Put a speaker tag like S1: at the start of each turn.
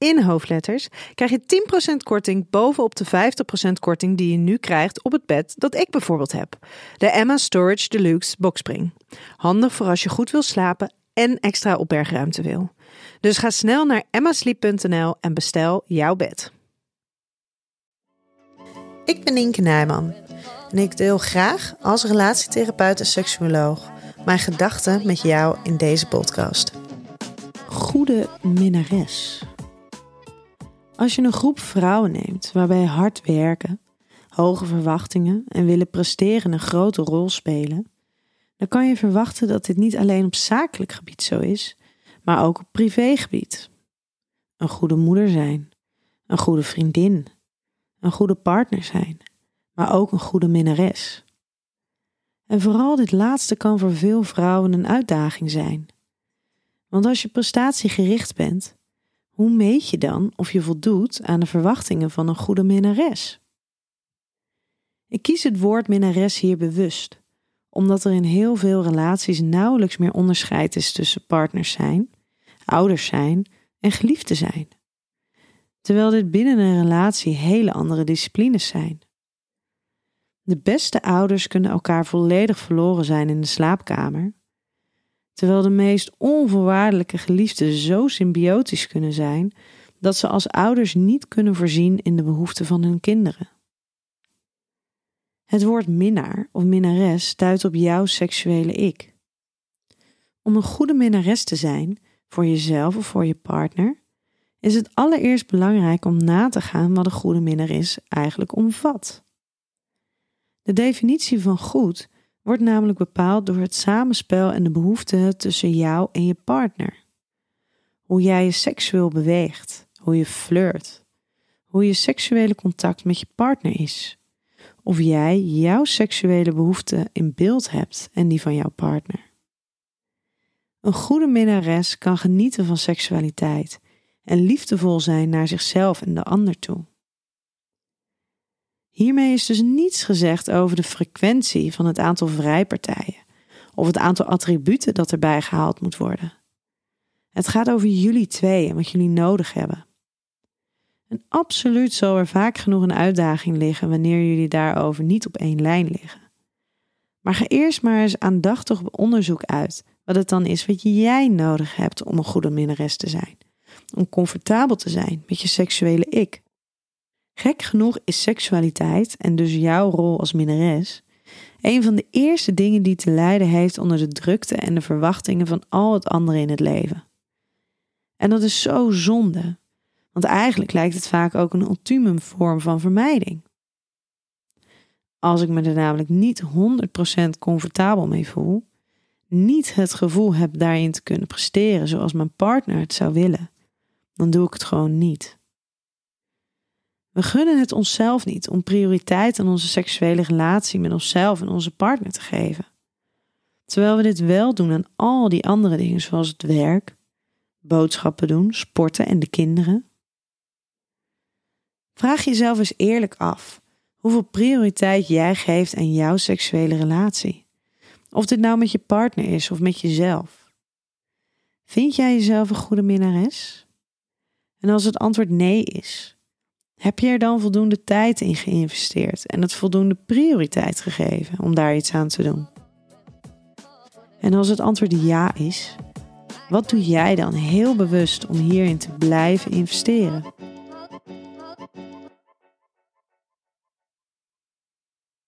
S1: in hoofdletters krijg je 10% korting bovenop de 50% korting die je nu krijgt op het bed dat ik bijvoorbeeld heb. De Emma Storage Deluxe Boxspring. Handig voor als je goed wil slapen en extra opbergruimte wil. Dus ga snel naar emmasleep.nl en bestel jouw bed. Ik ben Inke Nijman en ik deel graag als relatietherapeut en seksuoloog mijn gedachten met jou in deze podcast. Goede minnares. Als je een groep vrouwen neemt waarbij hard werken, hoge verwachtingen en willen presteren een grote rol spelen, dan kan je verwachten dat dit niet alleen op zakelijk gebied zo is, maar ook op privégebied. Een goede moeder zijn, een goede vriendin, een goede partner zijn, maar ook een goede minnares. En vooral dit laatste kan voor veel vrouwen een uitdaging zijn. Want als je prestatiegericht bent, hoe meet je dan of je voldoet aan de verwachtingen van een goede minnares? Ik kies het woord minnares hier bewust, omdat er in heel veel relaties nauwelijks meer onderscheid is tussen partners zijn, ouders zijn en geliefden zijn. Terwijl dit binnen een relatie hele andere disciplines zijn. De beste ouders kunnen elkaar volledig verloren zijn in de slaapkamer, terwijl de meest onvoorwaardelijke geliefden zo symbiotisch kunnen zijn dat ze als ouders niet kunnen voorzien in de behoeften van hun kinderen. Het woord minnaar of minnares duidt op jouw seksuele ik. Om een goede minnares te zijn, voor jezelf of voor je partner, is het allereerst belangrijk om na te gaan wat een goede minnares eigenlijk omvat. De definitie van goed wordt namelijk bepaald door het samenspel en de behoeften tussen jou en je partner. Hoe jij je seksueel beweegt, hoe je flirt, hoe je seksuele contact met je partner is. Of jij jouw seksuele behoeften in beeld hebt en die van jouw partner. Een goede minnares kan genieten van seksualiteit en liefdevol zijn naar zichzelf en de ander toe. Hiermee is dus niets gezegd over de frequentie van het aantal vrijpartijen of het aantal attributen dat erbij gehaald moet worden. Het gaat over jullie twee en wat jullie nodig hebben. En absoluut zal er vaak genoeg een uitdaging liggen wanneer jullie daarover niet op één lijn liggen. Maar ga eerst maar eens aandachtig op onderzoek uit wat het dan is wat jij nodig hebt om een goede minnares te zijn. Om comfortabel te zijn met je seksuele ik. Gek genoeg is seksualiteit, en dus jouw rol als minnares, een van de eerste dingen die te lijden heeft onder de drukte en de verwachtingen van al het andere in het leven. En dat is zo zonde, want eigenlijk lijkt het vaak ook een ultieme vorm van vermijding. Als ik me er namelijk niet 100% comfortabel mee voel, niet het gevoel heb daarin te kunnen presteren zoals mijn partner het zou willen, dan doe ik het gewoon niet. We gunnen het onszelf niet om prioriteit aan onze seksuele relatie met onszelf en onze partner te geven. Terwijl we dit wel doen aan al die andere dingen zoals het werk, boodschappen doen, sporten en de kinderen. Vraag jezelf eens eerlijk af hoeveel prioriteit jij geeft aan jouw seksuele relatie. Of dit nou met je partner is of met jezelf. Vind jij jezelf een goede minnares? En als het antwoord nee is, heb je er dan voldoende tijd in geïnvesteerd en het voldoende prioriteit gegeven om daar iets aan te doen? En als het antwoord ja is, wat doe jij dan heel bewust om hierin te blijven investeren?